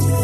هنا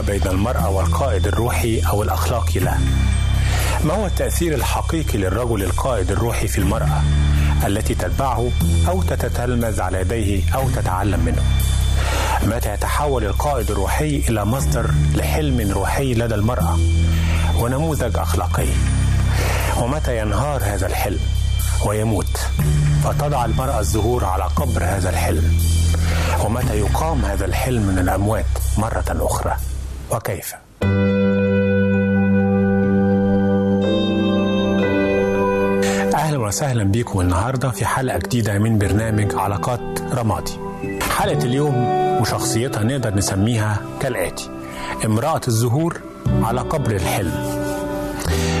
بين المرأة والقائد الروحي أو الأخلاقي له؟ ما هو التأثير الحقيقي للرجل القائد الروحي في المرأة التي تتبعه أو تتتلمذ على يديه أو تتعلم منه؟ متى يتحول القائد الروحي إلى مصدر لحلم روحي لدى المرأة ونموذج أخلاقي؟ ومتى ينهار هذا الحلم ويموت فتضع المرأة الزهور على قبر هذا الحلم ومتى يقام هذا الحلم من الأموات مرة أخرى وكيف؟ أهلا وسهلا بكم النهاردة في حلقة جديدة من برنامج علاقات رمادي. حلقة اليوم وشخصيتها نقدر نسميها كالآتي. امرأة الزهور على قبر الحلم.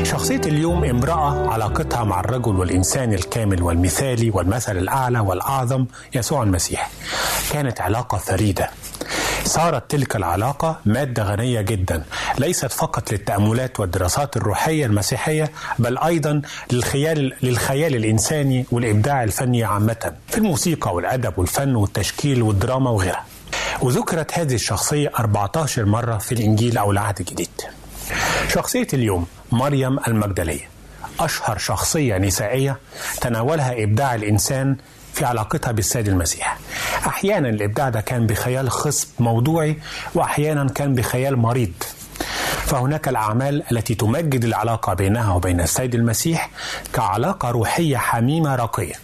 شخصية اليوم امرأة علاقتها مع الرجل والإنسان الكامل والمثالي والمثل الأعلى والأعظم يسوع المسيح. كانت علاقة فريدة. صارت تلك العلاقة مادة غنية جدا ليست فقط للتأملات والدراسات الروحية المسيحية بل أيضا للخيال, للخيال الإنساني والإبداع الفني عامة في الموسيقى والأدب والفن والتشكيل والدراما وغيرها. وذكرت هذه الشخصية 14 مرة في الإنجيل أو العهد الجديد. شخصية اليوم مريم المجدلية أشهر شخصية نسائية تناولها إبداع الإنسان في علاقتها بالسيد المسيح. أحيانا الإبداع ده كان بخيال خصب موضوعي وأحيانا كان بخيال مريض. فهناك الأعمال التي تمجد العلاقة بينها وبين السيد المسيح كعلاقة روحية حميمة راقية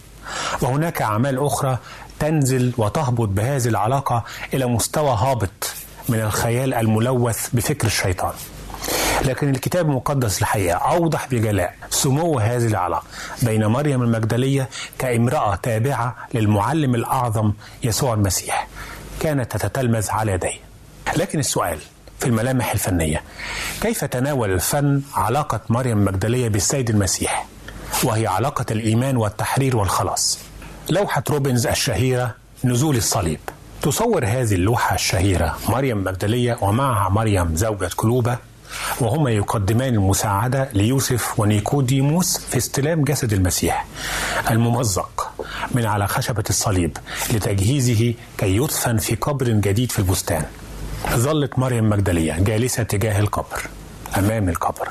وهناك أعمال أخرى تنزل وتهبط بهذه العلاقة إلى مستوى هابط من الخيال الملوث بفكر الشيطان. لكن الكتاب المقدس الحقيقة أوضح بجلاء سمو هذه العلاقة بين مريم المجدلية كامرأة تابعة للمعلم الأعظم يسوع المسيح كانت تتتلمذ على يديه. لكن السؤال في الملامح الفنية كيف تناول الفن علاقة مريم المجدلية بالسيد المسيح؟ وهي علاقة الإيمان والتحرير والخلاص. لوحة روبنز الشهيرة نزول الصليب. تصور هذه اللوحة الشهيرة مريم مجدلية ومعها مريم زوجة كلوبة وهما يقدمان المساعدة ليوسف ونيكوديموس في استلام جسد المسيح الممزق من على خشبة الصليب لتجهيزه كي يدفن في قبر جديد في البستان. ظلت مريم مجدلية جالسة تجاه القبر أمام القبر.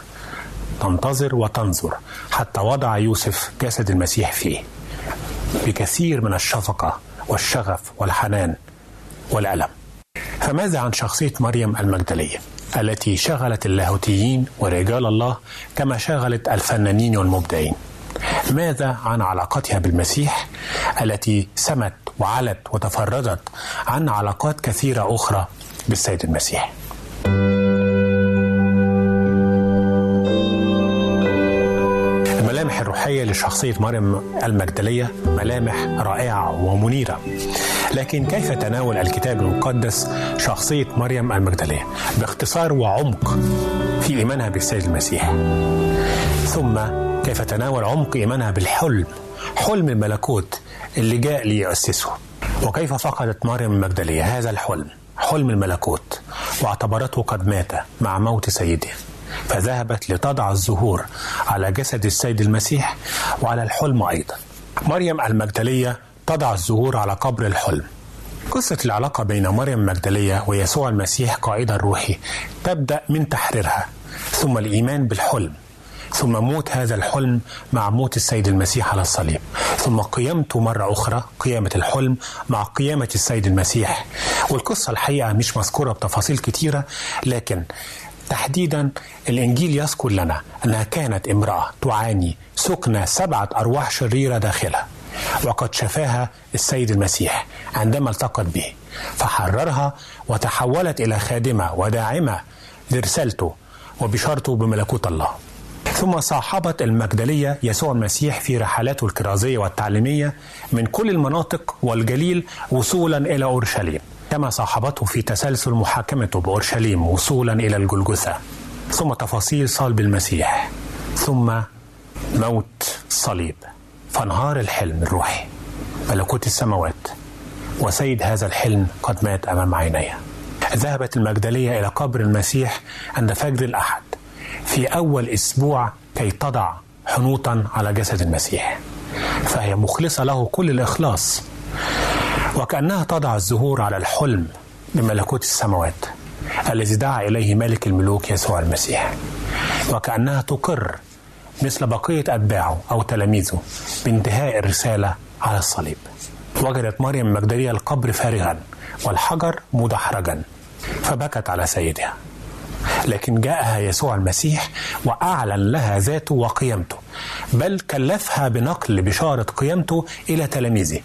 تنتظر وتنظر حتى وضع يوسف جسد المسيح فيه. بكثير من الشفقة والشغف والحنان والألم. فماذا عن شخصية مريم المجدلية؟ التي شغلت اللاهوتيين ورجال الله كما شغلت الفنانين والمبدعين. ماذا عن علاقتها بالمسيح التي سمت وعلت وتفردت عن علاقات كثيرة أخرى بالسيد المسيح؟ الملامح الروحية لشخصية مريم المجدلية ملامح رائعة ومنيرة. لكن كيف تناول الكتاب المقدس شخصية مريم المجدلية باختصار وعمق في إيمانها بالسيد المسيح. ثم كيف تناول عمق إيمانها بالحلم حلم الملكوت اللي جاء ليؤسسه. وكيف فقدت مريم المجدلية هذا الحلم حلم الملكوت واعتبرته قد مات مع موت سيده. فذهبت لتضع الزهور على جسد السيد المسيح وعلى الحلم أيضا. مريم المجدلية تضع الزهور على قبر الحلم. قصة العلاقة بين مريم المجدلية ويسوع المسيح قائدا روحي تبدأ من تحريرها ثم الإيمان بالحلم ثم موت هذا الحلم مع موت السيد المسيح على الصليب ثم قيامته مرة أخرى قيامة الحلم مع قيامة السيد المسيح. والقصة الحقيقة مش مذكورة بتفاصيل كتيرة لكن تحديدا الإنجيل يذكر لنا أنها كانت امرأة تعاني سكنة سبعة أرواح شريرة داخلها. وقد شفاها السيد المسيح عندما التقت به فحررها وتحولت إلى خادمة وداعمة لرسالته وبشارته بملكوت الله. ثم صاحبت المجدلية يسوع المسيح في رحلاته الكرازية والتعليمية من كل المناطق والجليل وصولا إلى أورشليم كما صاحبته في تسلسل محاكمته بأورشليم وصولا إلى الجلجثة. ثم تفاصيل صلب المسيح ثم موت الصليب فانهار الحلم الروحي. ملكوت السماوات وسيد هذا الحلم قد مات أمام عينيه ذهبت المجدلية إلى قبر المسيح عند فجر الأحد. في أول أسبوع كي تضع حنوطا على جسد المسيح. فهي مخلصة له كل الإخلاص. وكأنها تضع الزهور على الحلم بملكوت السماوات الذي دعا إليه ملك الملوك يسوع المسيح. وكأنها تقر مثل بقية أتباعه أو تلاميذه بانتهاء الرسالة على الصليب. وجدت مريم المجدلية القبر فارغا والحجر مدحرجا فبكت على سيدها. لكن جاءها يسوع المسيح وأعلن لها ذاته وقيمته بل كلفها بنقل بشارة قيمته إلى تلاميذه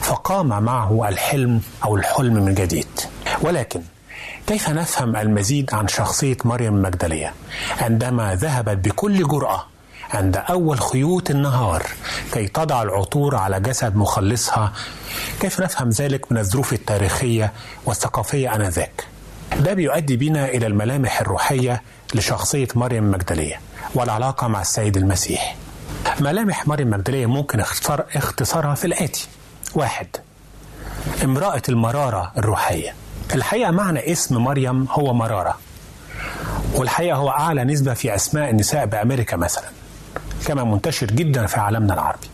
فقام معه الحلم أو الحلم من جديد. ولكن كيف نفهم المزيد عن شخصية مريم المجدليه عندما ذهبت بكل جرأة عند أول خيوط النهار كي تضع العطور على جسد مخلصها. كيف نفهم ذلك من الظروف التاريخية والثقافية آنذاك؟ ده بيؤدي بنا إلى الملامح الروحية لشخصية مريم المجدلية والعلاقة مع السيد المسيح. ملامح مريم المجدلية ممكن اختصار اختصارها في الآتي. واحد امرأة المرارة الروحية. الحقيقة معنى اسم مريم هو مرارة والحقيقة هو أعلى نسبة في أسماء النساء بأمريكا مثلا. كما منتشر جدا في عالمنا العربي.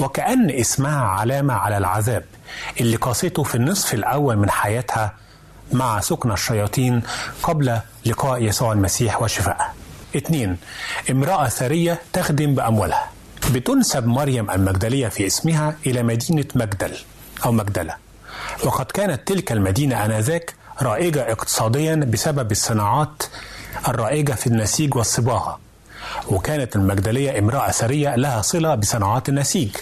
وكأن اسمها علامة على العذاب اللي قاسته في النصف الأول من حياتها مع سكن الشياطين قبل لقاء يسوع المسيح وشفائه. اثنين امرأة ثرية تخدم بأموالها. بتنسب مريم المجدلية في اسمها إلى مدينة مجدل أو مجدلة. وقد كانت تلك المدينة آنذاك رائجة اقتصاديا بسبب الصناعات الرائجة في النسيج والصباغة. وكانت المجدلية امرأة ثرية لها صلة بصناعات النسيج.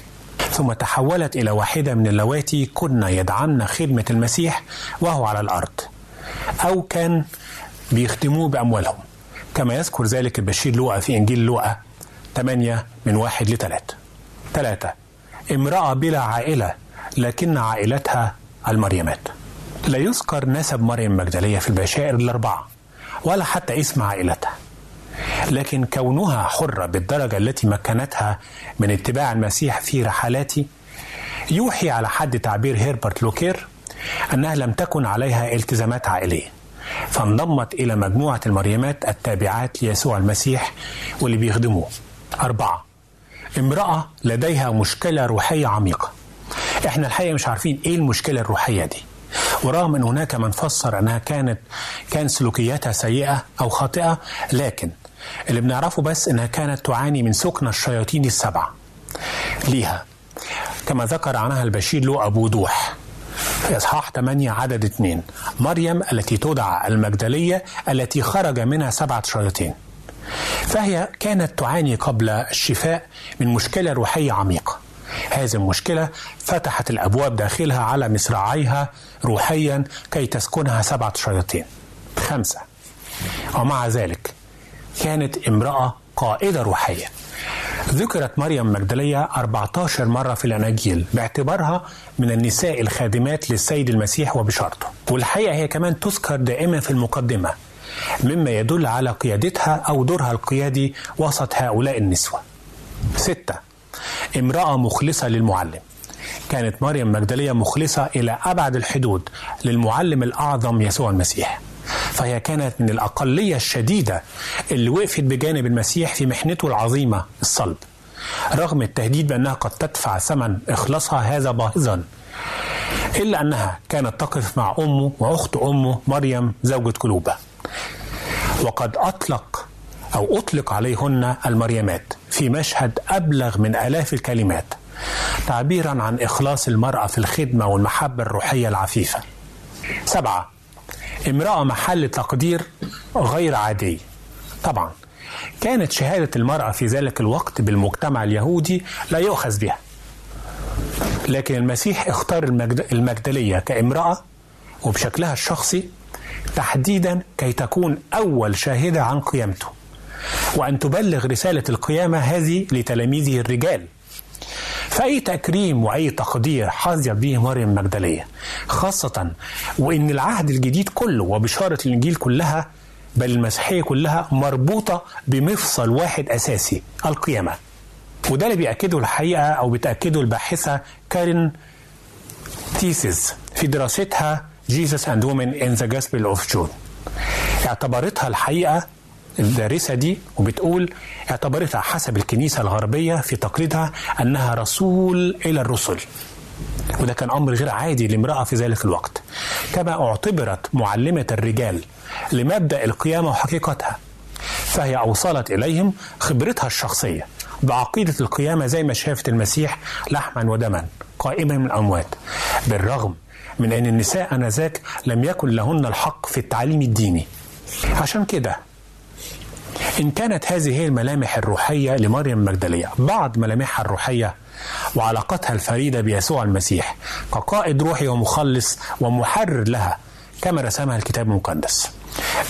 ثم تحولت إلى واحدة من اللواتي كن يدعمن خدمة المسيح وهو على الأرض. أو كان بيخدموه بأموالهم. كما يذكر ذلك البشير لوقا في إنجيل لوقا 8 من واحد لثلاثة ثلاثة امرأة بلا عائلة لكن عائلتها المريمات. لا يذكر نسب مريم المجدلية في البشائر الأربعة ولا حتى اسم عائلتها. لكن كونها حرة بالدرجة التي مكنتها من اتباع المسيح في رحلاته يوحي على حد تعبير هيربرت لوكير أنها لم تكن عليها التزامات عائلية فانضمت إلى مجموعة المريمات التابعات ليسوع المسيح واللي بيخدموه. أربعة امرأة لديها مشكلة روحية عميقة. إحنا الحقيقة مش عارفين إيه المشكلة الروحية دي. ورغم إن هناك من فسر أنها كانت كان سلوكياتها سيئة أو خاطئة لكن اللي بنعرفه بس إنها كانت تعاني من سكن الشياطين السبعة. ليها. كما ذكر عنها البشير له أبو دوح. في إصحاح 8 عدد 2 مريم التي تدعى المجدلية التي خرج منها سبعة شياطين. فهي كانت تعاني قبل الشفاء من مشكلة روحية عميقة. هذه المشكلة فتحت الأبواب داخلها على مصراعيها روحيا كي تسكنها سبعة شياطين. خمسة. ومع ذلك كانت امرأة قائدة روحية. ذكرت مريم مجدلية 14 مرة في الأناجيل باعتبارها من النساء الخادمات للسيد المسيح وبشارته والحقيقة هي كمان تذكر دائما في المقدمة مما يدل على قيادتها أو دورها القيادي وسط هؤلاء النسوة. ستة امرأة مخلصة للمعلم. كانت مريم مجدلية مخلصة إلى أبعد الحدود للمعلم الأعظم يسوع المسيح. فهي كانت من الأقلية الشديدة اللي وقفت بجانب المسيح في محنته العظيمة الصلب. رغم التهديد بأنها قد تدفع ثمن إخلاصها هذا باهظا إلا أنها كانت تقف مع أمه وأخت أمه مريم زوجة كلوبة وقد أطلق أو أطلق عليهن المريمات في مشهد أبلغ من آلاف الكلمات تعبيرا عن إخلاص المرأة في الخدمة والمحبة الروحية العفيفة. سبعة امرأة محل تقدير غير عادي. طبعا كانت شهادة المرأة في ذلك الوقت بالمجتمع اليهودي لا يؤخذ بها. لكن المسيح اختار المجد المجدلية كامرأة وبشكلها الشخصي تحديدا كي تكون أول شاهدة عن قيامته. وأن تبلغ رسالة القيامة هذه لتلاميذه الرجال. فأي تكريم وأي تقدير حظيت به مريم مجدلية خاصة وإن العهد الجديد كله وبشارة الإنجيل كلها بل المسيحية كلها مربوطة بمفصل واحد أساسي القيامة. وده اللي بيأكده الحقيقة أو بتأكده الباحثة كارين تيسيس في دراستها Jesus and Women in the Gospel of John. اعتبرتها الحقيقة الدارسة دي وبتقول اعتبرتها حسب الكنيسة الغربية في تقليدها أنها رسول إلى الرسل. وده كان أمر غير عادي لامرأة في ذلك الوقت. كما اعتبرت معلمة الرجال لمبدأ القيامة وحقيقتها. فهي أوصلت إليهم خبرتها الشخصية بعقيدة القيامة زي ما شافت المسيح لحما ودما قائما من الأموات. بالرغم من أن النساء آنذاك لم يكن لهن الحق في التعليم الديني. عشان كده إن كانت هذه هي الملامح الروحية لمريم مجدلية بعض ملامحها الروحية وعلاقتها الفريدة بيسوع المسيح كقائد روحي ومخلص ومحرر لها كما رسمها الكتاب المقدس.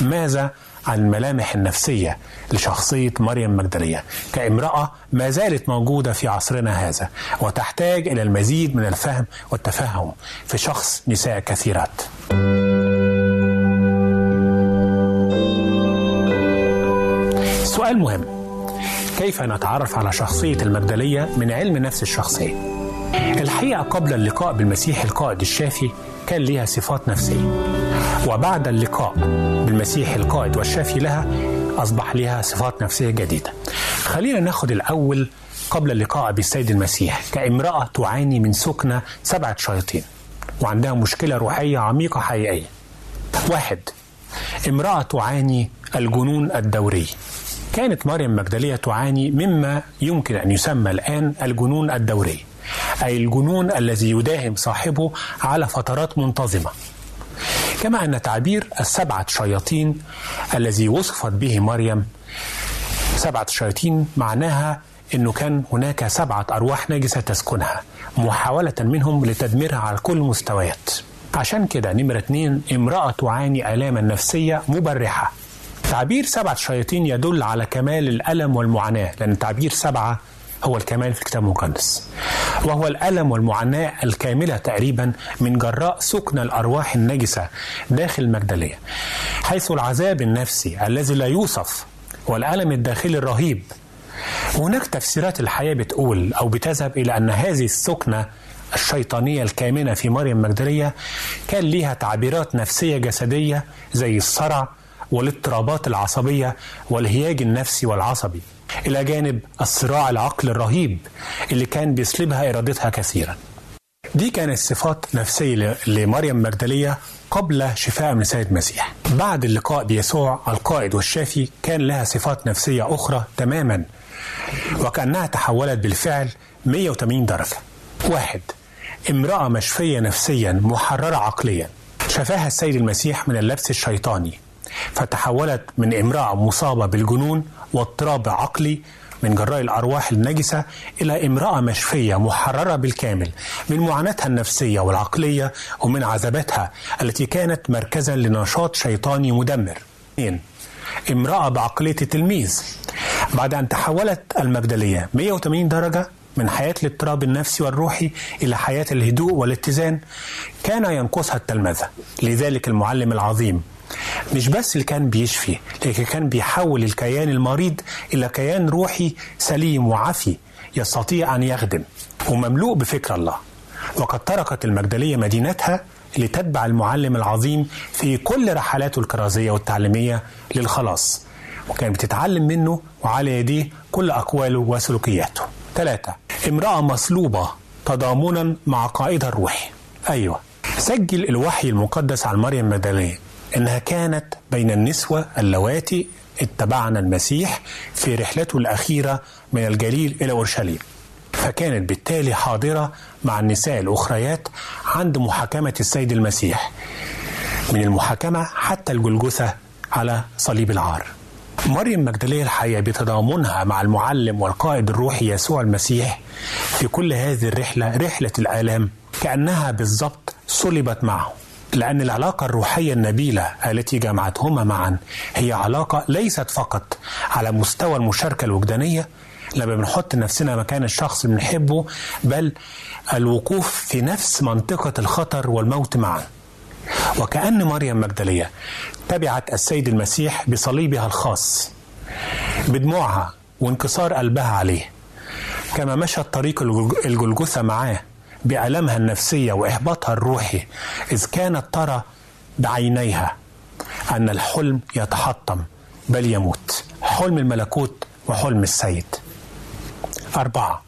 ماذا عن الملامح النفسية لشخصية مريم مجدلية كامرأة ما زالت موجودة في عصرنا هذا وتحتاج إلى المزيد من الفهم والتفهم في شخص نساء كثيرات. سؤال مهم. كيف نتعرف على شخصية المجدلية من علم نفس الشخصية؟ الحقيقة قبل اللقاء بالمسيح القائد الشافي كان لها صفات نفسية. وبعد اللقاء بالمسيح القائد والشافي لها أصبح لها صفات نفسية جديدة. خلينا ناخد الأول قبل اللقاء بالسيد المسيح كامرأة تعاني من سكنة سبعة شياطين وعندها مشكلة روحية عميقة حقيقية. واحد امرأة تعاني الجنون الدوري. كانت مريم مجدلية تعاني مما يمكن أن يسمى الآن الجنون الدوري أي الجنون الذي يداهم صاحبه على فترات منتظمة. كما أن تعبير السبعة شياطين الذي وصفت به مريم سبعة شياطين معناها أنه كان هناك سبعة أرواح نجسة تسكنها محاولة منهم لتدميرها على كل المستويات. عشان كده نمرة اتنين امرأة تعاني آلاما نفسية مبرحة. تعبير سبعة شياطين يدل على كمال الألم والمعاناة لأن تعبير سبعة هو الكمال في الكتاب المقدس. وهو الألم والمعاناة الكاملة تقريبا من جراء سكن الأرواح النجسة داخل المجدلية حيث العذاب النفسي الذي لا يوصف والألم الداخلي الرهيب. هناك تفسيرات الحياة بتقول أو بتذهب إلى أن هذه السكنة الشيطانية الكامنة في مريم مجدلية كان ليها تعبيرات نفسية جسدية زي الصرع والاضطرابات العصبية والهياج النفسي والعصبي. إلى جانب الصراع العقل الرهيب اللي كان بيسلبها إرادتها كثيرا. دي كانت صفات نفسية لمريم مجدلية قبل شفاء من سيد المسيح بعد اللقاء بيسوع القائد والشافي كان لها صفات نفسية أخرى تماما وكأنها تحولت بالفعل 180 درجة. واحد امرأة مشفية نفسيا محررة عقليا. شفاها السيد المسيح من اللبس الشيطاني. فتحولت من امرأة مصابة بالجنون واضطراب عقلي من جراء الأرواح النجسة إلى امرأة مشفية محررة بالكامل من معاناتها النفسية والعقلية ومن عذاباتها التي كانت مركزا لنشاط شيطاني مدمر. امرأة بعقلية التلميذ بعد أن تحولت المجدلية 180 درجة من حياة الاضطراب النفسي والروحي إلى حياة الهدوء والاتزان كان ينقصها التلمذة لذلك المعلم العظيم مش بس اللي كان بيشفي لكن كان بيحول الكيان المريض إلى كيان روحي سليم وعفي يستطيع أن يخدم ومملوء بفكر الله. وقد تركت المجدلية مدينتها لتتبع المعلم العظيم في كل رحلاته الكرازية والتعليمية للخلاص وكانت بتتعلم منه وعلى يديه كل أقواله وسلوكياته. ثلاثة امرأة مصلوبة تضامنا مع قائدها الروحي أيوة سجل الوحي المقدس عن مريم مدلية إنها كانت بين النسوة اللواتي اتبعنا المسيح في رحلته الأخيرة من الجليل إلى أورشليم. فكانت بالتالي حاضرة مع النساء الأخريات عند محاكمة السيد المسيح من المحاكمة حتى الجلجثة على صليب العار. مريم مجدلية الحقيقة بتضامنها مع المعلم والقائد الروحي يسوع المسيح في كل هذه الرحلة رحلة الآلام كأنها بالضبط صلبت معه. لأن العلاقة الروحية النبيلة التي جمعتهما معا هي علاقة ليست فقط على مستوى المشاركة الوجدانية لما بنحط نفسنا مكان الشخص اللي بنحبه بل الوقوف في نفس منطقة الخطر والموت معا. وكأن مريم مجدلية تبعت السيد المسيح بصليبها الخاص بدموعها وانكسار قلبها عليه كما مشت طريق الجلجثة معاه. بألمها النفسية وإحباطها الروحي إذ كانت ترى بعينيها أن الحلم يتحطم بل يموت. حلم الملكوت وحلم السيد. أربعة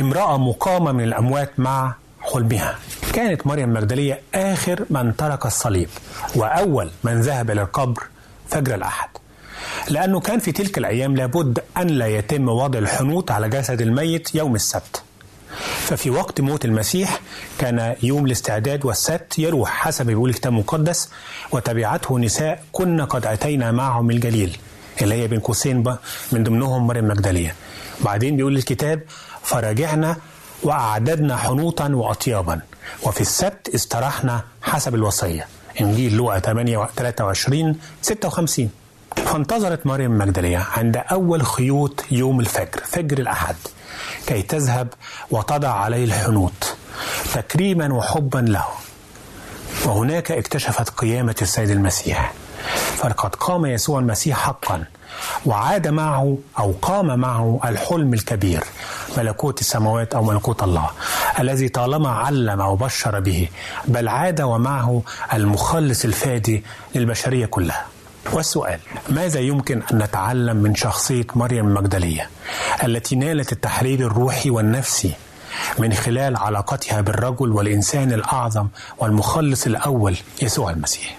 امرأة مقامة من الأموات مع حلمها. كانت مريم مجدلية آخر من ترك الصليب وأول من ذهب إلى القبر فجر الأحد. لأنه كان في تلك الأيام لابد أن لا يتم وضع الحنوط على جسد الميت يوم السبت. ففي وقت موت المسيح كان يوم الاستعداد والسبت يروح حسب بيقول الكتاب المقدس وتبعته نساء كنا قد أتينا معهم الجليل اللي هي بين قوسين من ضمنهم مريم مجدلية بعدين بيقول الكتاب فرجعنا وأعددنا حنوطا وأطيابا وفي السبت استراحنا حسب الوصية. إنجيل لوقا 8 23 56 فانتظرت مريم مجدلية عند أول خيوط يوم الفجر فجر الأحد. كي تذهب وتضع عليه الحنوط تكريما وحبا له. وهناك اكتشفت قيامة السيد المسيح. فلقد قام يسوع المسيح حقا وعاد معه أو قام معه الحلم الكبير ملكوت السماوات أو ملكوت الله الذي طالما علم وبشر به بل عاد ومعه المخلص الفادي للبشرية كلها. والسؤال ماذا يمكن أن نتعلم من شخصية مريم المجدلية التي نالت التحرير الروحي والنفسي من خلال علاقتها بالرجل والإنسان الأعظم والمخلص الأول يسوع المسيح؟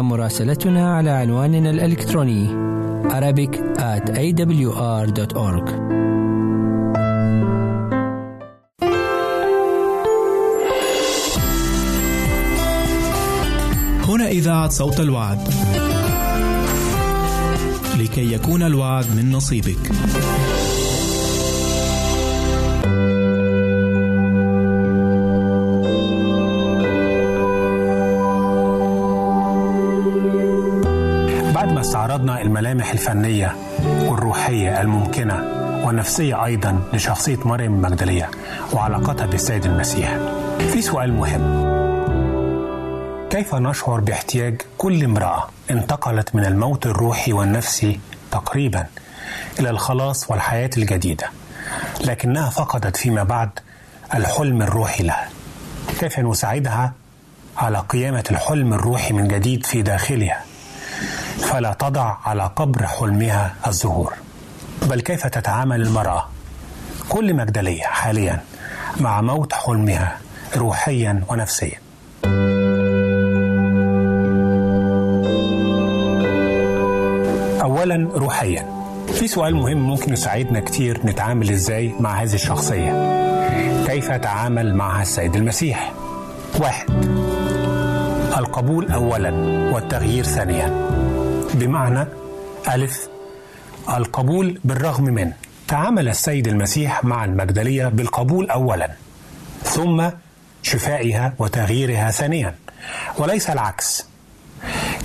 مراسلتنا على عنواننا الإلكتروني Arabic at awr.org هنا إذاعة صوت الوعد. لكي يكون الوعد من نصيبك. استعرضنا الملامح الفنية والروحية الممكنة والنفسية أيضا لشخصية مريم المجدلية وعلاقتها بالسيد المسيح. في سؤال مهم. كيف نشعر باحتياج كل امرأة انتقلت من الموت الروحي والنفسي تقريبا إلى الخلاص والحياة الجديدة لكنها فقدت فيما بعد الحلم الروحي لها؟ كيف نساعدها على قيامة الحلم الروحي من جديد في داخلها؟ فلا تضع على قبر حلمها الزهور. بل كيف تتعامل المرأة؟ كل مجدلية حاليا مع موت حلمها روحيا ونفسيا. أولا روحيا. في سؤال مهم ممكن يساعدنا كتير نتعامل إزاي مع هذه الشخصية. كيف أتعامل معها السيد المسيح؟ واحد القبول أولا والتغيير ثانيا. بمعنى ألف القبول بالرغم من. تعامل السيد المسيح مع المجدلية بالقبول أولا ثم شفائها وتغييرها ثانيا. وليس العكس.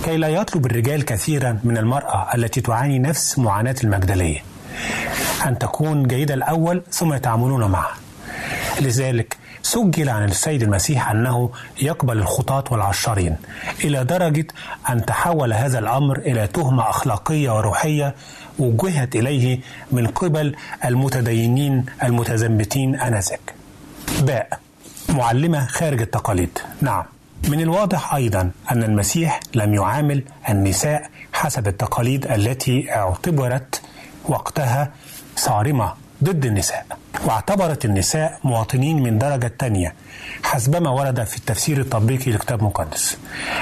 كي لا يطلب الرجال كثيرا من المرأة التي تعاني نفس معاناة المجدلية أن تكون جيدة الأول ثم يتعاملون معها. لذلك سجل عن السيد المسيح أنه يقبل الخطاة والعشارين إلى درجة أن تحول هذا الأمر إلى تهمة أخلاقية وروحية وجهت إليه من قبل المتدينين المتزمتين آنذاك. باء. معلمة خارج التقاليد. نعم. من الواضح أيضا أن المسيح لم يعامل النساء حسب التقاليد التي اعتبرت وقتها صارمة. ضد النساء. واعتبرت النساء مواطنين من درجة تانية حسبما ورد في التفسير التطبيقي للكتاب المقدس.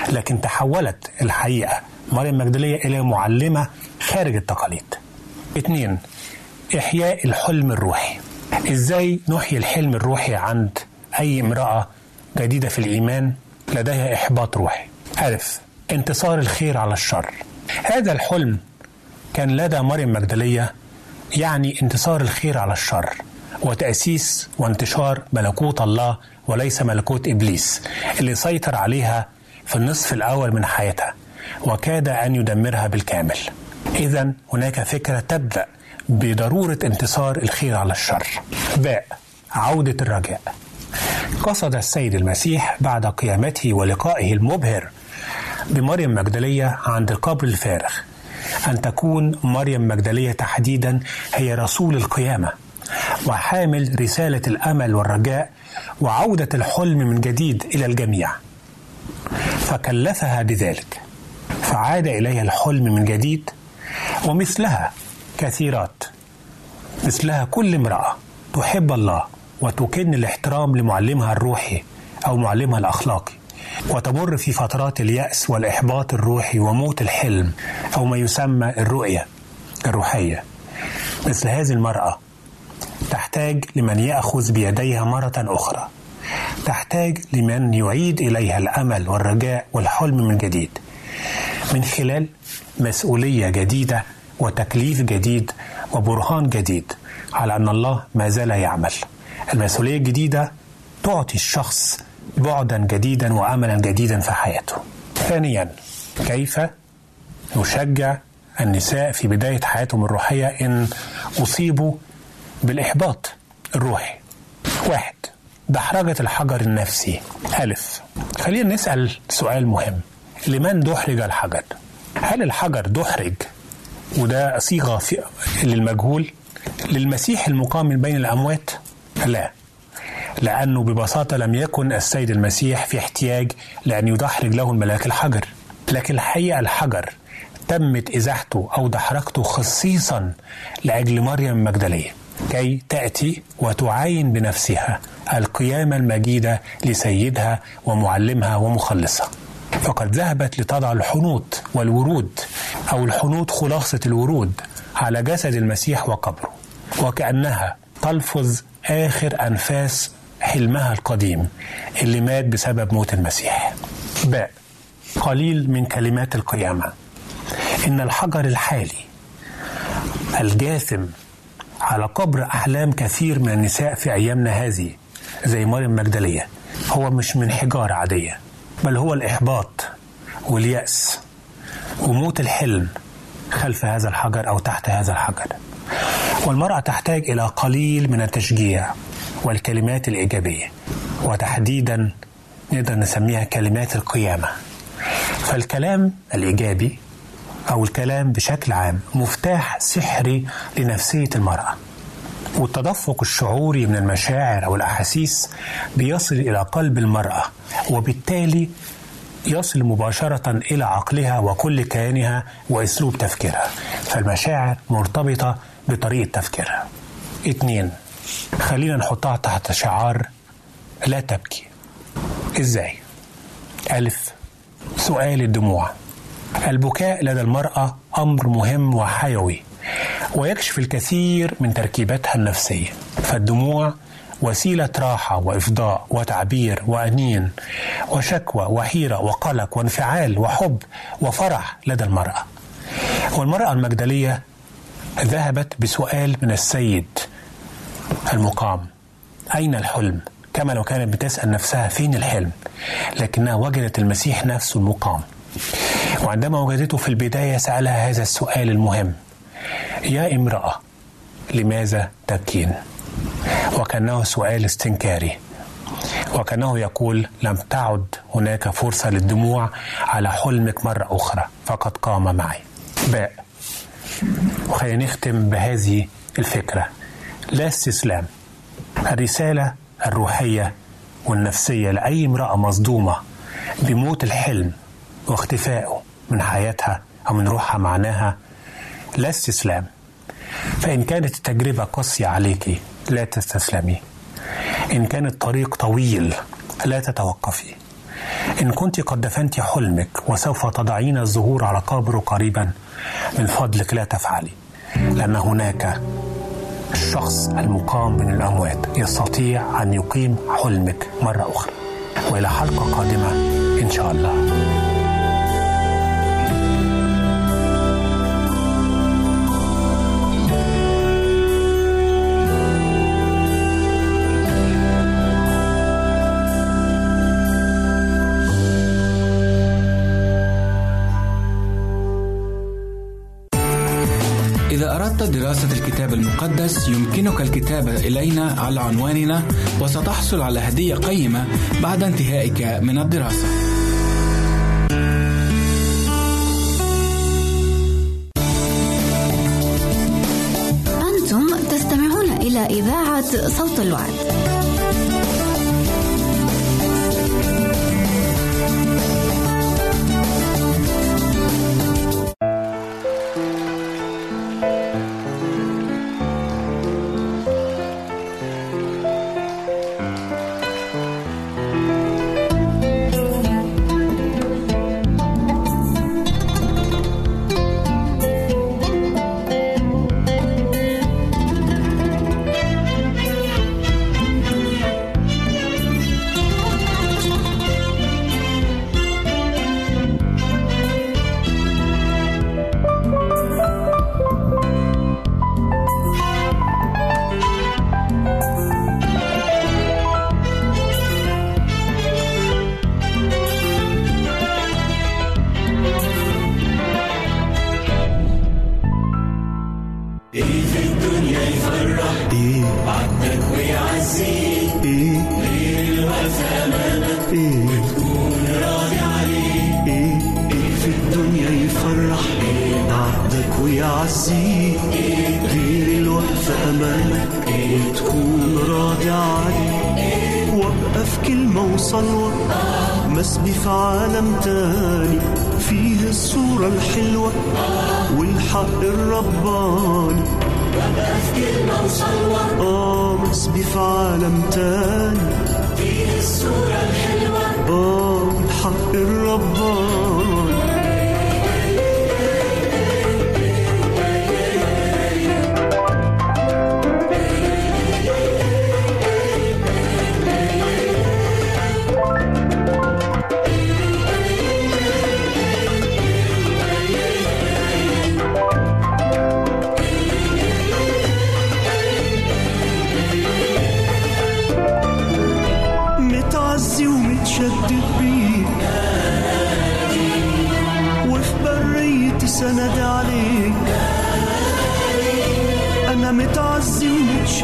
لكن تحولت الحقيقة مريم مجدلية إلى معلمة خارج التقاليد. اثنين إحياء الحلم الروحي. إزاي نحيي الحلم الروحي عند أي امرأة جديدة في الإيمان لديها إحباط روحي؟ ألف انتصار الخير على الشر. هذا الحلم كان لدى مريم مجدلية يعني انتصار الخير على الشر وتأسيس وانتشار ملكوت الله وليس ملكوت إبليس اللي سيطر عليها في النصف الأول من حياتها وكاد أن يدمرها بالكامل. إذا هناك فكرة تبدأ بضرورة انتصار الخير على الشر. باء عودة الرجاء. قصد السيد المسيح بعد قيامته ولقائه المبهر بمريم مجدلية عند القبر الفارغ أن تكون مريم مجدلية تحديدا هي رسول القيامة وحامل رسالة الأمل والرجاء وعودة الحلم من جديد إلى الجميع. فكلفها بذلك فعاد إليها الحلم من جديد ومثلها كثيرات. مثلها كل امرأة تحب الله وتكن الاحترام لمعلمها الروحي أو معلمها الأخلاقي. وتمر في فترات اليأس والإحباط الروحي وموت الحلم أو ما يسمى الرؤية الروحية. مثل هذه المرأة تحتاج لمن يأخذ بيديها مرة أخرى. تحتاج لمن يعيد إليها الأمل والرجاء والحلم من جديد. من خلال مسؤولية جديدة وتكليف جديد وبرهان جديد على أن الله ما زال يعمل. المسؤولية الجديدة تعطي الشخص بعدا جديدا واملا جديدا في حياته. ثانيا كيف نشجع النساء في بداية حياتهم الروحية إن أصيبوا بالإحباط الروحي. واحد دحرجة الحجر النفسي ألف خلينا نسأل سؤال مهم لمن دحرج الحجر؟ هل الحجر دحرج وده صيغة للمجهول للمسيح المقام من بين الأموات؟ لا لأنه ببساطة لم يكن السيد المسيح في احتياج لأن يدحرج له الملاك الحجر. لكن الحقيقة الحجر تمت إزاحته أو دحرجته خصيصا لأجل مريم المجدلية كي تأتي وتعاين بنفسها القيامة المجيدة لسيدها ومعلمها ومخلصها. فقد ذهبت لتضع الحنوط والورود أو الحنوط خلاصة الورود على جسد المسيح وقبره وكأنها تلفظ آخر أنفاس حلمها القديم اللي مات بسبب موت المسيح. باء. قليل من كلمات القيامة. إن الحجر الحالي الجاثم على قبر أحلام كثير من النساء في أيامنا هذه زي مريم مجدلية هو مش من حجارة عادية بل هو الإحباط واليأس. وموت الحلم خلف هذا الحجر أو تحت هذا الحجر. والمرأة تحتاج إلى قليل من التشجيع. والكلمات الإيجابية وتحديدا نقدر نسميها كلمات القيامة. فالكلام الإيجابي أو الكلام بشكل عام مفتاح سحري لنفسية المرأة والتدفق الشعوري من المشاعر أو الأحاسيس بيصل إلى قلب المرأة وبالتالي يصل مباشرة إلى عقلها وكل كيانها وأسلوب تفكيرها. فالمشاعر مرتبطة بطريقة تفكيرها. اتنين خلينا نحطها تحت شعار لا تبكي. إزاي؟ ألف. سؤال الدموع. البكاء لدى المرأة أمر مهم وحيوي ويكشف الكثير من تركيباتها النفسية. فالدموع وسيلة راحة وإفضاء وتعبير وأنين وشكوى وحيرة وقلق وانفعال وحب وفرح لدى المرأة. والمرأة المجدلية ذهبت بسؤال من السيد المقام. أين الحلم؟ كما لو كانت بتسأل نفسها فين الحلم لكنها وجدت المسيح نفسه المقام. وعندما وجدته في البداية سألها هذا السؤال المهم. يا امرأة لماذا تبكين؟ وكأنه سؤال استنكاري. وكأنه يقول لم تعد هناك فرصة للدموع على حلمك مرة أخرى فقد قام معي. باء. وخلينا نختم بهذه الفكرة. لا استسلام. الرسالة الروحية والنفسية لأي امرأة مصدومة بموت الحلم واختفائه من حياتها أو من روحها معناها لا استسلام. فإن كانت التجربة قاسية عليك لا تستسلمي. إن كان الطريق طويل لا تتوقفي. إن كنت قد دفنت حلمك وسوف تضعين الزهور على قبره قريبا من فضلك لا تفعلي لأن هناك الشخص المقام من الأموات يستطيع أن يقيم حلمك مرة أخرى. وإلى حلقة قادمة إن شاء الله. دراسة الكتاب المقدس يمكنك الكتابة إلينا على عنواننا وستحصل على هدية قيمة بعد انتهائك من الدراسة. أنتم تستمعون إلى إذاعة صوت الوعد.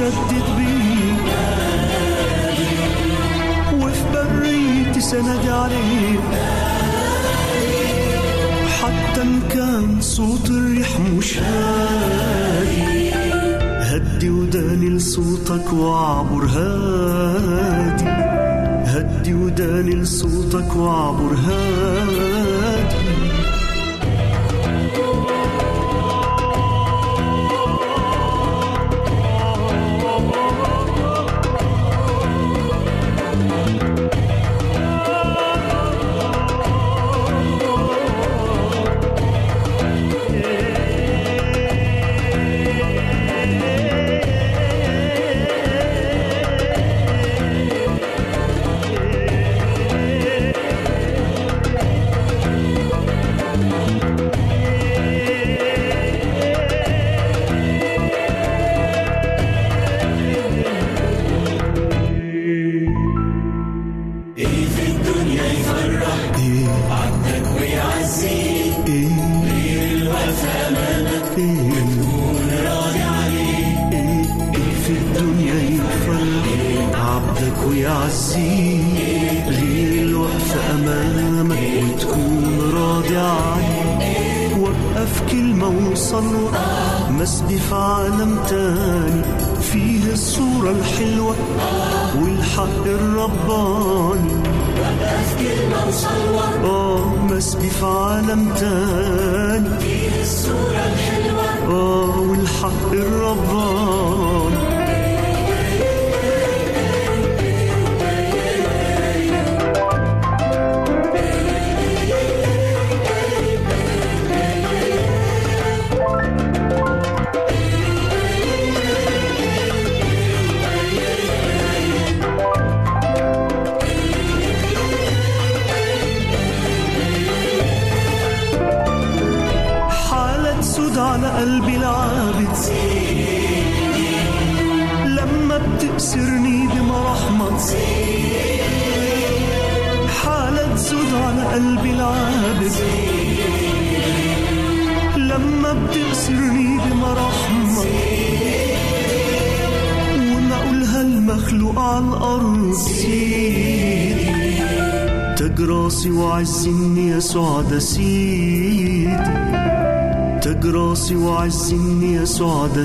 ومتشدد بيك وفي بريتي سند عليك. حتى إن كان صوت الريح مش هادي هدي وداني لصوتك واعبر هادي. هدي وداني لصوتك واعبر هادي. الصورة الحلوة والحق الرباني. كلمة وصل آه مسبي في عالم تاني. فيه الصورة الحلوة آه والحق الرباني. قلبي العابد لما بتأسرني بمراحمك حالة سود على قلبي العابد لما بتأسرني بمراحمك وما أقولها المخلوق على الأرض تاج راسي وعز ده سيدي تاج راسي وعز يسوع ده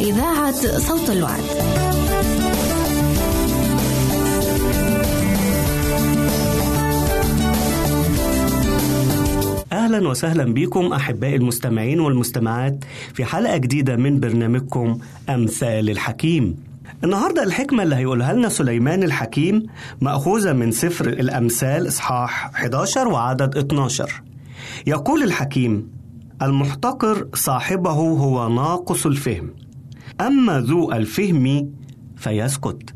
إذاعة صوت الوعد. أهلا وسهلا بكم أحبائي المستمعين والمستمعات في حلقة جديدة من برنامجكم أمثال الحكيم. النهاردة الحكمة اللي هيقولها لنا سليمان الحكيم مأخوذة من سفر الأمثال إصحاح 11 وعدد 12 يقول الحكيم المحتقر صاحبه هو ناقص الفهم. أما ذو الفهم فيسكت.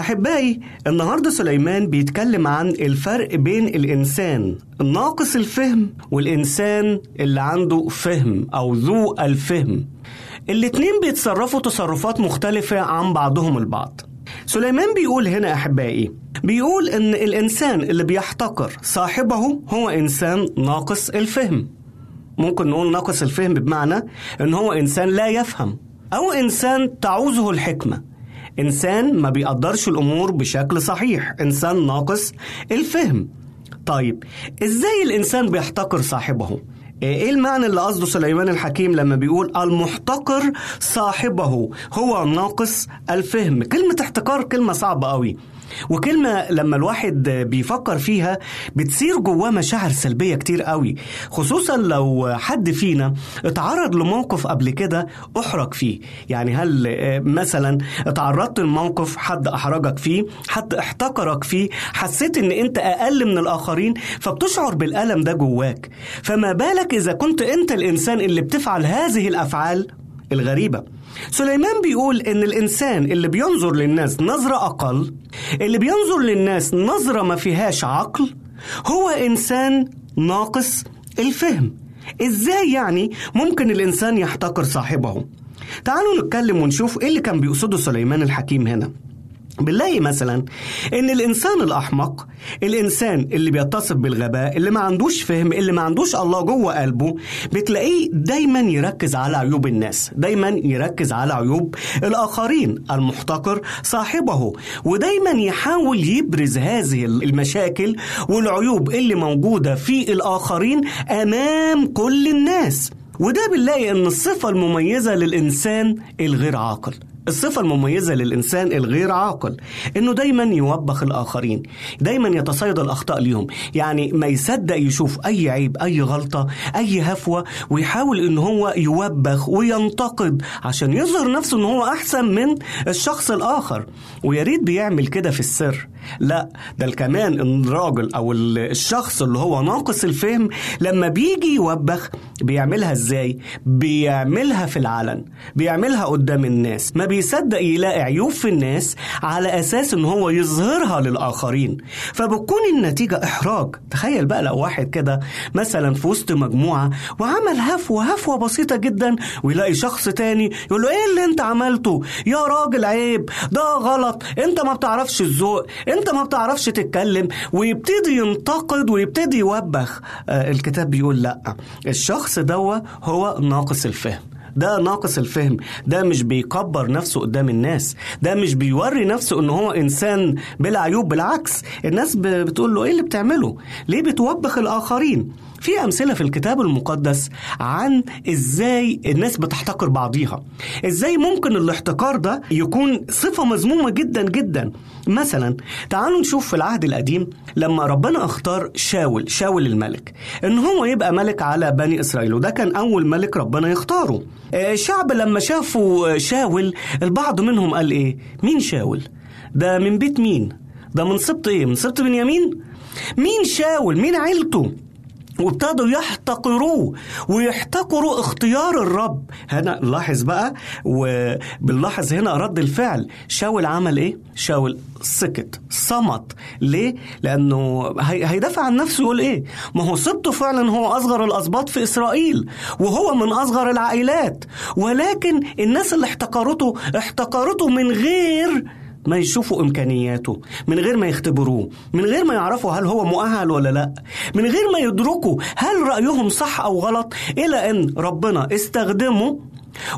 أحبائي النهاردة سليمان بيتكلم عن الفرق بين الإنسان ناقص الفهم والإنسان اللي عنده فهم أو ذو الفهم. الاتنين بيتصرفوا تصرفات مختلفة عن بعضهم البعض. سليمان بيقول هنا أحبائي بيقول إن الإنسان اللي بيحتقر صاحبه هو إنسان ناقص الفهم. ممكن نقول ناقص الفهم بمعنى إن هو إنسان لا يفهم. أو إنسان تعوزه الحكمة. إنسان ما بيقدرش الأمور بشكل صحيح. إنسان ناقص الفهم. طيب إزاي الإنسان بيحتقر صاحبه؟ إيه المعنى اللي قصده سليمان الحكيم لما بيقول المحتقر صاحبه؟ هو ناقص الفهم. كلمة احتقار كلمة صعبة قوي. وكلمة لما الواحد بيفكر فيها بتصير جواه مشاعر سلبية كتير قوي خصوصا لو حد فينا اتعرض لموقف قبل كده أحرج فيه. يعني هل مثلا اتعرضت لموقف حد أحرجك فيه حد احتقرك فيه حسيت إن أنت أقل من الآخرين فبتشعر بالألم ده جواك. فما بالك إذا كنت أنت الإنسان اللي بتفعل هذه الأفعال؟ الغريبة. سليمان بيقول إن الإنسان اللي بينظر للناس نظرة أقل اللي بينظر للناس نظرة ما فيهاش عقل هو إنسان ناقص الفهم. إزاي يعني ممكن الإنسان يحتقر صاحبه؟ تعالوا نتكلم ونشوف إيه اللي كان بيقصده سليمان الحكيم هنا. بنلاقي مثلا إن الإنسان الأحمق الإنسان اللي بيتصف بالغباء اللي ما عندوش فهم اللي ما عندوش الله جوه قلبه بتلاقيه دايما يركز على عيوب الناس دايما يركز على عيوب الآخرين المحتقر صاحبه ودايما يحاول يبرز هذه المشاكل والعيوب اللي موجودة في الآخرين أمام كل الناس. وده بنلاقي إن الصفة المميزة للإنسان الغير عاقل. الصفة المميزة للإنسان الغير عاقل إنه دايما يوبخ الآخرين دايما يتصيد الأخطاء ليهم يعني ما يصدق يشوف أي عيب أي غلطة أي هفوة ويحاول إن هو يوبخ وينتقد عشان يظهر نفسه إن هو أحسن من الشخص الآخر. ويا ريت بيعمل كده في السر. لا ده كمان الراجل أو الشخص اللي هو ناقص الفهم لما بيجي يوبخ بيعملها إزاي؟ بيعملها في العلن بيعملها قدام الناس ما بيصدق يلاقي عيوب في الناس على أساس إن هو يظهرها للآخرين. فبتكون النتيجة إحراج. تخيل بقى لو واحد كده مثلا في وسط مجموعة وعمل هفوة هفوة بسيطة جدا ويلاقي شخص تاني يقول له إيه اللي أنت عملته؟ يا راجل عيب ده غلط أنت ما بتعرفش الذوق أنت ما بتعرفش تتكلم ويبتدي ينتقد ويبتدي يوبخ. آه الكتاب بيقول لأ الشخص دوا هو ناقص الفهم. ده ناقص الفهم ده مش بيكبر نفسه قدام الناس ده مش بيوري نفسه إن هو إنسان بلا عيوب بالعكس الناس بتقول له إيه اللي بتعمله؟ ليه بتوبخ الآخرين؟ في أمثلة في الكتاب المقدس عن إزاي الناس بتحتقر بعضيها. إزاي ممكن الاحتقار ده يكون صفة مذمومة جدا جدا. مثلا تعالوا نشوف في العهد القديم لما ربنا اختار شاول شاول الملك إن هو يبقى ملك على بني إسرائيل وده كان أول ملك ربنا يختاره. الشعب لما شافوا شاول البعض منهم قال إيه؟ مين شاول؟ ده من بيت مين؟ ده من سبط إيه؟ من سبط بنيامين؟ مين شاول؟ مين عيلته؟ وابتدوا يحتقروه ويحتقروا اختيار الرب. هنا نلاحظ بقى وبنلاحظ هنا رد الفعل. شاول عمل إيه؟ شاول سكت صمت. ليه؟ لأنه هيدافع عن نفسه يقول إيه؟ ما هو سبته فعلا هو أصغر الأسباط في إسرائيل وهو من أصغر العائلات. ولكن الناس اللي احتقرته احتقرته من غير ما يشوفوا إمكانياته من غير ما يختبروه من غير ما يعرفوا هل هو مؤهل ولا لا من غير ما يدركوا هل رأيهم صح أو غلط إلى إن ربنا استخدمه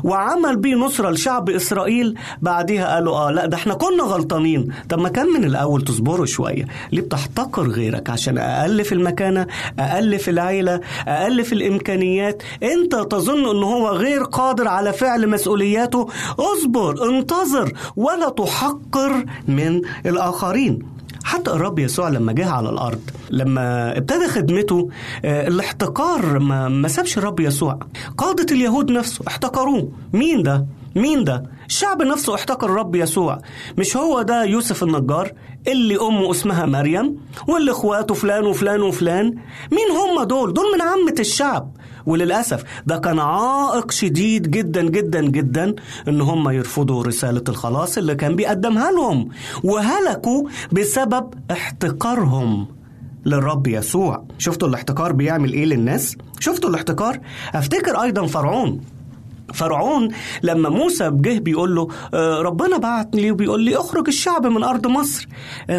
وعمل بيه نصرة لشعب إسرائيل. بعدها قالوا آه لا ده إحنا كنا غلطانين. طب ما كان من الأول تصبروا شوية. ليه بتحتقر غيرك؟ عشان أقل في المكانة أقل في العيلة أقل في الإمكانيات. أنت تظن أنه هو غير قادر على فعل مسؤولياته؟ اصبر انتظر ولا تحقر من الآخرين. حتى الرب يسوع لما جه على الأرض. لما ابتدى خدمته الاحتقار ما, ما سابش الرب يسوع. قادة اليهود نفسه احتقروه. مين ده؟ مين ده؟ الشعب نفسه احتقر الرب يسوع. مش هو ده يوسف النجار اللي أمه اسمها مريم واللي إخواته فلان وفلان وفلان؟ مين هم دول؟ دول من عامة الشعب. وللأسف ده كان عائق شديد جدا جدا جدا إن هم يرفضوا رسالة الخلاص اللي كان بيقدمها لهم وهلكوا بسبب احتقارهم للرب يسوع. شفتوا الاحتكار بيعمل إيه للناس؟ شفتوا الاحتكار أفتكر أيضا فرعون. فرعون لما موسى جه بيقول له ربنا بعت لي وبيقول لي اخرج الشعب من أرض مصر.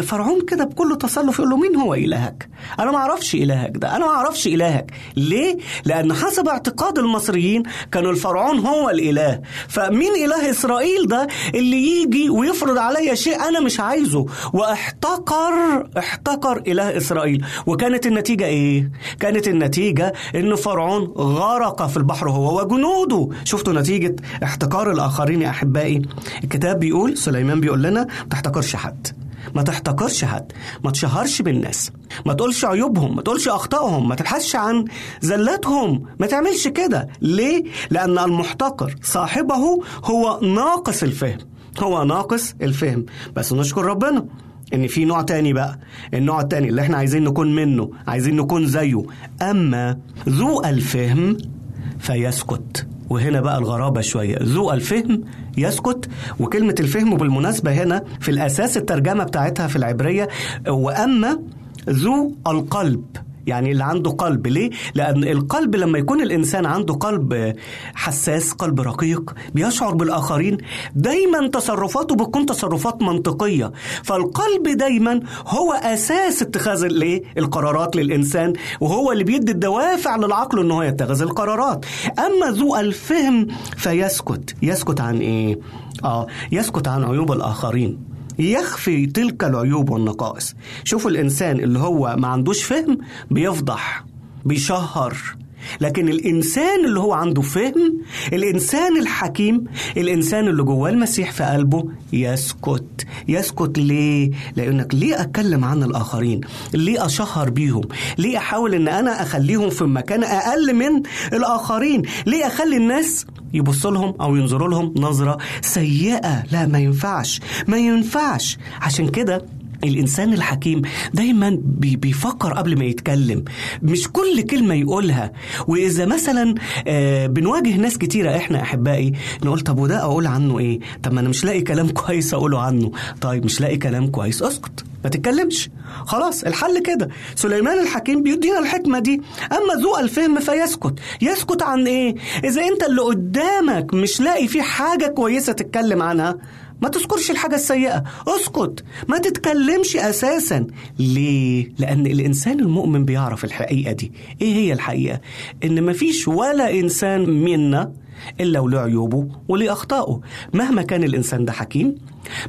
فرعون كده بكل تصلف يقول له مين هو إلهك؟ أنا ما أعرفش إلهك ده أنا ما أعرفش إلهك. ليه؟ لأن حسب اعتقاد المصريين كان الفرعون هو الإله. فمين إله إسرائيل ده اللي يجي ويفرض عليا شيء أنا مش عايزه؟ واحتقر احتقر إله إسرائيل. وكانت النتيجة إيه؟ كانت النتيجة إن فرعون غرق في البحر هو وجنوده. شفتوا نتيجة احتقار الآخرين يا أحبائي؟ الكتاب بيقول سليمان بيقول لنا ما تحتقرش حد ما تحتقرش حد ما تشهرش بالناس ما تقولش عيوبهم ما تقولش أخطائهم ما تبحثش عن زلاتهم ما تعملش كده. ليه؟ لأن المحتقر صاحبه هو ناقص الفهم هو ناقص الفهم. بس نشكر ربنا إن في نوع تاني بقى النوع التاني اللي إحنا عايزين نكون منه عايزين نكون زيه. أما ذو الفهم فيسكت. وهنا بقى الغرابة شوية. ذو الفهم يسكت وكلمة الفهم بالمناسبة هنا في الأساس الترجمة بتاعتها في العبرية. وأما ذو القلب يعني اللي عنده قلب ليه؟ لأن القلب لما يكون الإنسان عنده قلب حساس قلب رقيق بيشعر بالآخرين دايما تصرفاته بتكون تصرفات منطقية فالقلب دايما هو أساس اتخاذ الايه؟ القرارات للإنسان وهو اللي بيدي الدوافع للعقل إن هو يتخذ القرارات أما ذو الفهم فيسكت يسكت عن إيه؟ آه يسكت عن عيوب الآخرين يخفي تلك العيوب والنقائص. شوفوا الإنسان اللي هو ما عندوش فهم بيفضح بيشهر لكن الإنسان اللي هو عنده فهم الإنسان الحكيم الإنسان اللي جواه المسيح في قلبه يسكت يسكت ليه؟ لأنك ليه أتكلم عن الآخرين؟ ليه أشهر بيهم؟ ليه أحاول أن أنا أخليهم في مكان أقل من الآخرين؟ ليه أخلي الناس يبص لهم أو ينظروا لهم نظرة سيئة لا ما ينفعش ما ينفعش عشان كده الإنسان الحكيم دايما بيفكر قبل ما يتكلم. مش كل كلمة يقولها. وإذا مثلا بنواجه ناس كتيرة إحنا أحبائي نقول طب وده أقول عنه إيه؟ طب ما أنا مش لاقي كلام كويس أقوله عنه. طيب مش لاقي كلام كويس أسكت ما تتكلمش. خلاص الحل كده. سليمان الحكيم بيدينا الحكمة دي. أما ذو الفهم فيسكت. يسكت عن إيه؟ إذا أنت اللي قدامك مش لاقي فيه حاجة كويسة تتكلم عنها ما تذكرش الحاجة السيئة اسكت ما تتكلمش أساسا ليه؟ لأن الإنسان المؤمن بيعرف الحقيقة دي إيه هي الحقيقة؟ إن مفيش ولا إنسان منا إلا وله عيوبه وليه أخطائه مهما كان الإنسان ده حكيم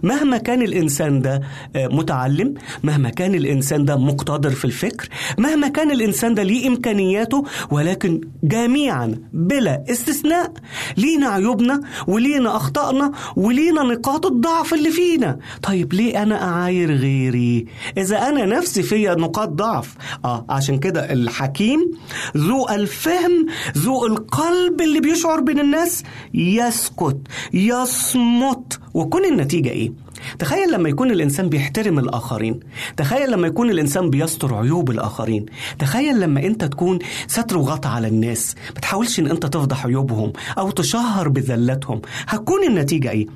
مهما كان الإنسان ده متعلم مهما كان الإنسان ده مقتدر في الفكر مهما كان الإنسان ده ليه إمكانياته ولكن جميعا بلا استثناء لينا عيوبنا ولينا أخطائنا ولينا نقاط الضعف اللي فينا. طيب ليه أنا أعاير غيري؟ إذا أنا نفسي فيا نقاط ضعف. آه عشان كده الحكيم ذو الفهم ذو القلب اللي بيشعر الناس يسكت يصمت. وكون النتيجة إيه؟ تخيل لما يكون الإنسان بيحترم الآخرين. تخيل لما يكون الإنسان بيستر عيوب الآخرين. تخيل لما أنت تكون ستر وغطى على الناس. ما تحاولش أن أنت تفضح عيوبهم أو تشهر بذلتهم هتكون النتيجة إيه؟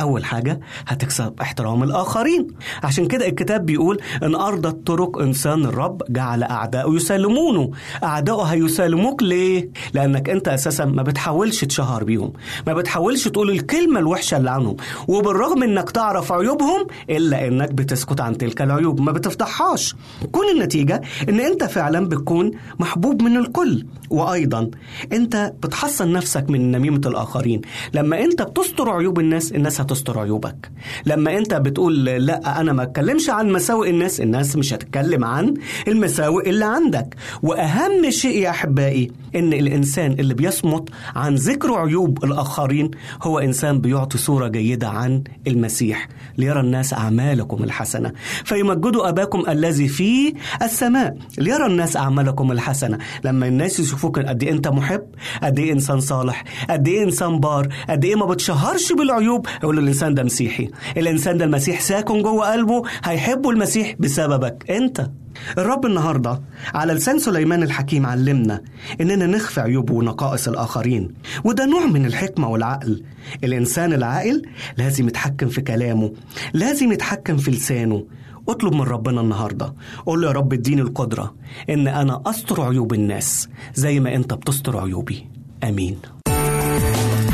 أول حاجة هتكسب احترام الآخرين. عشان كده الكتاب بيقول إن أرضت طرق إنسان الرب جعل أعداؤه يسالمونه أعداؤه هيسالموك ليه؟ لأنك أنت أساسا ما بتحاولش تشهر بيهم. ما بتحاولش تقول الكلمة الوحشة اللي عنهم. وبالرغم إنك تعرف عيوبهم إلا إنك بتسكت عن تلك العيوب. ما بتفضحهاش كون النتيجة إن أنت فعلا بتكون محبوب من الكل. وأيضا أنت بتحصن نفسك من نميمة الآخرين. لما أنت بتستر عيوب الناس الناس هتستر عيوبك. لما انت بتقول لا أنا ما أتكلمش عن مساوئ الناس الناس مش هتتكلم عن المساوئ اللي عندك. وأهم شيء يا أحبائي إن الإنسان اللي بيصمت عن ذكر عيوب الآخرين هو إنسان بيعطي صورة جيدة عن المسيح. ليرى الناس أعمالكم الحسنة. فيمجدوا أباكم الذي في السماء. ليرى الناس أعمالكم الحسنة. لما الناس يشوفوك قد إيه أنت محب قد إيه إنسان صالح قد إيه إنسان بار قد إيه ما بتشهرش بالعيوب يقول الإنسان ده مسيحي. الإنسان ده المسيح ساكن جوه قلبه هيحبوا المسيح بسببك. أنت. الرب النهاردة على لسان سليمان الحكيم علمنا إننا نخفي عيوب ونقائص الآخرين وده نوع من الحكمة والعقل. الإنسان العاقل لازم يتحكم في كلامه لازم يتحكم في لسانه. اطلب من ربنا النهارده. قول له يا رب اديني القدرة إن أنا أستر عيوب الناس زي ما أنت بتستر عيوبي. آمين.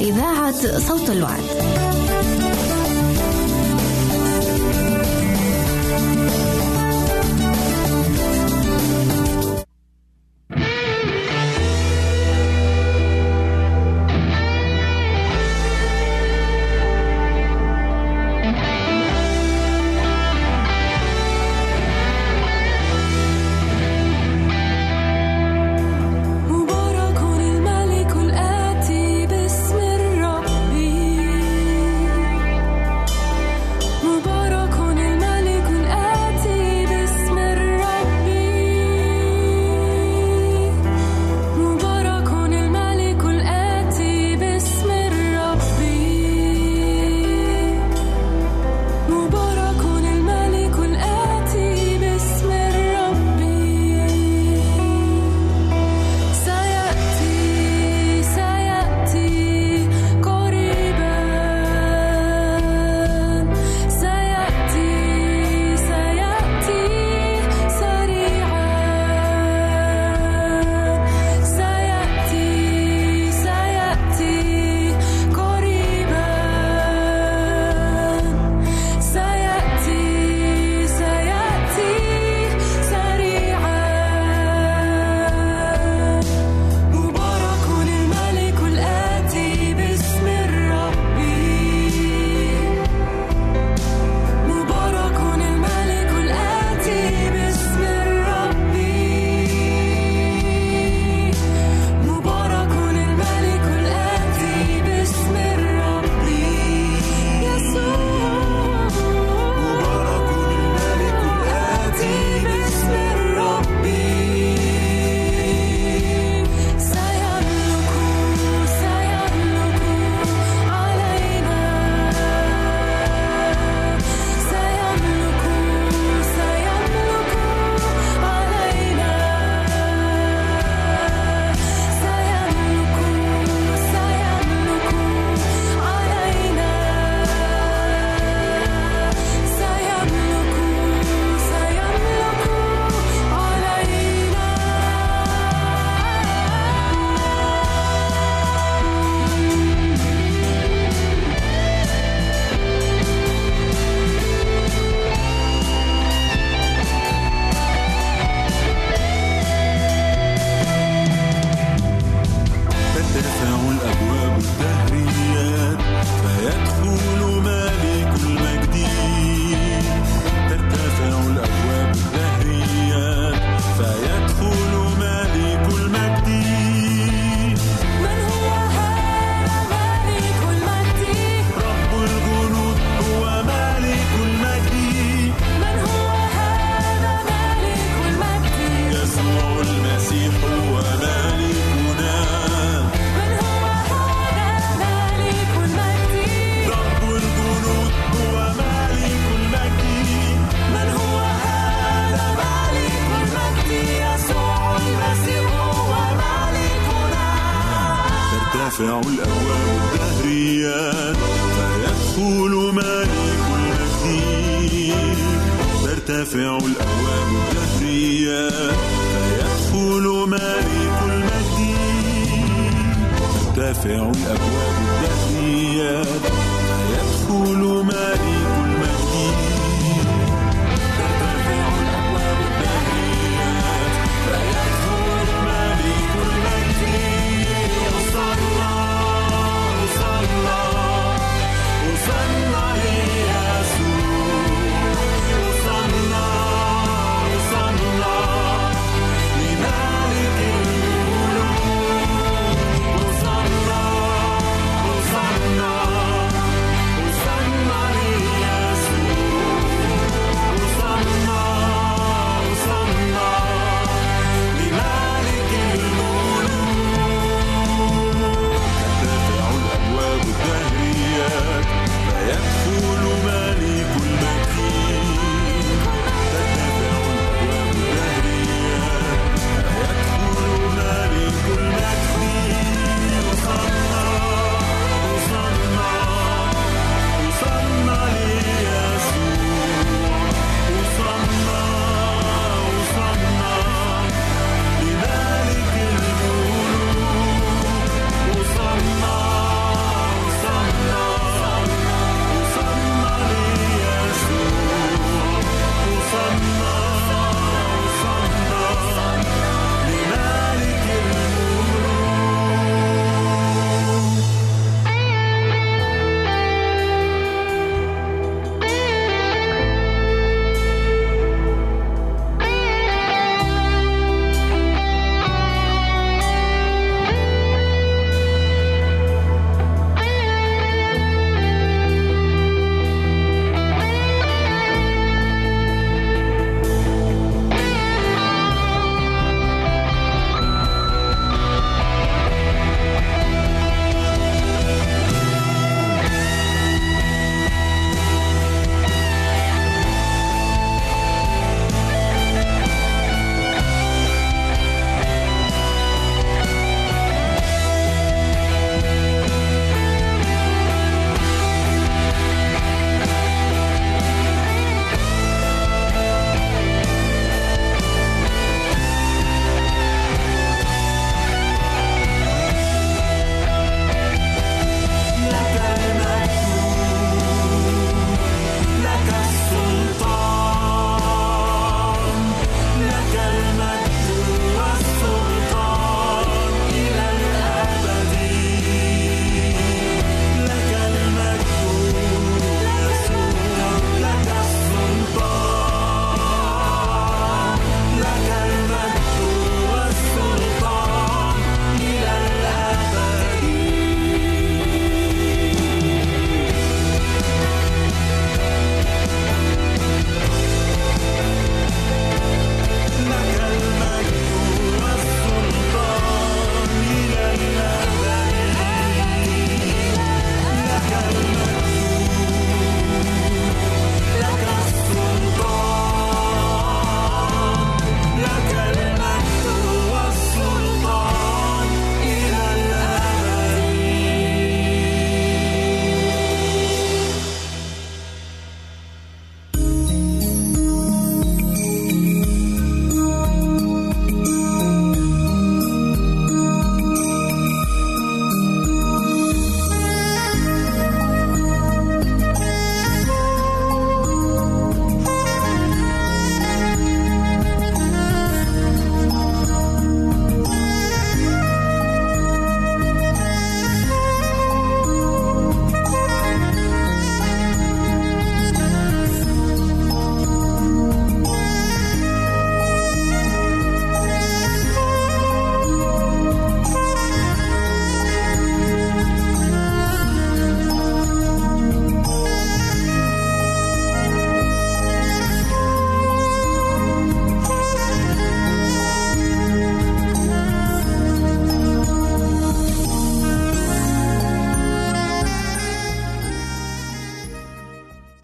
إذاعة صوت الوعد.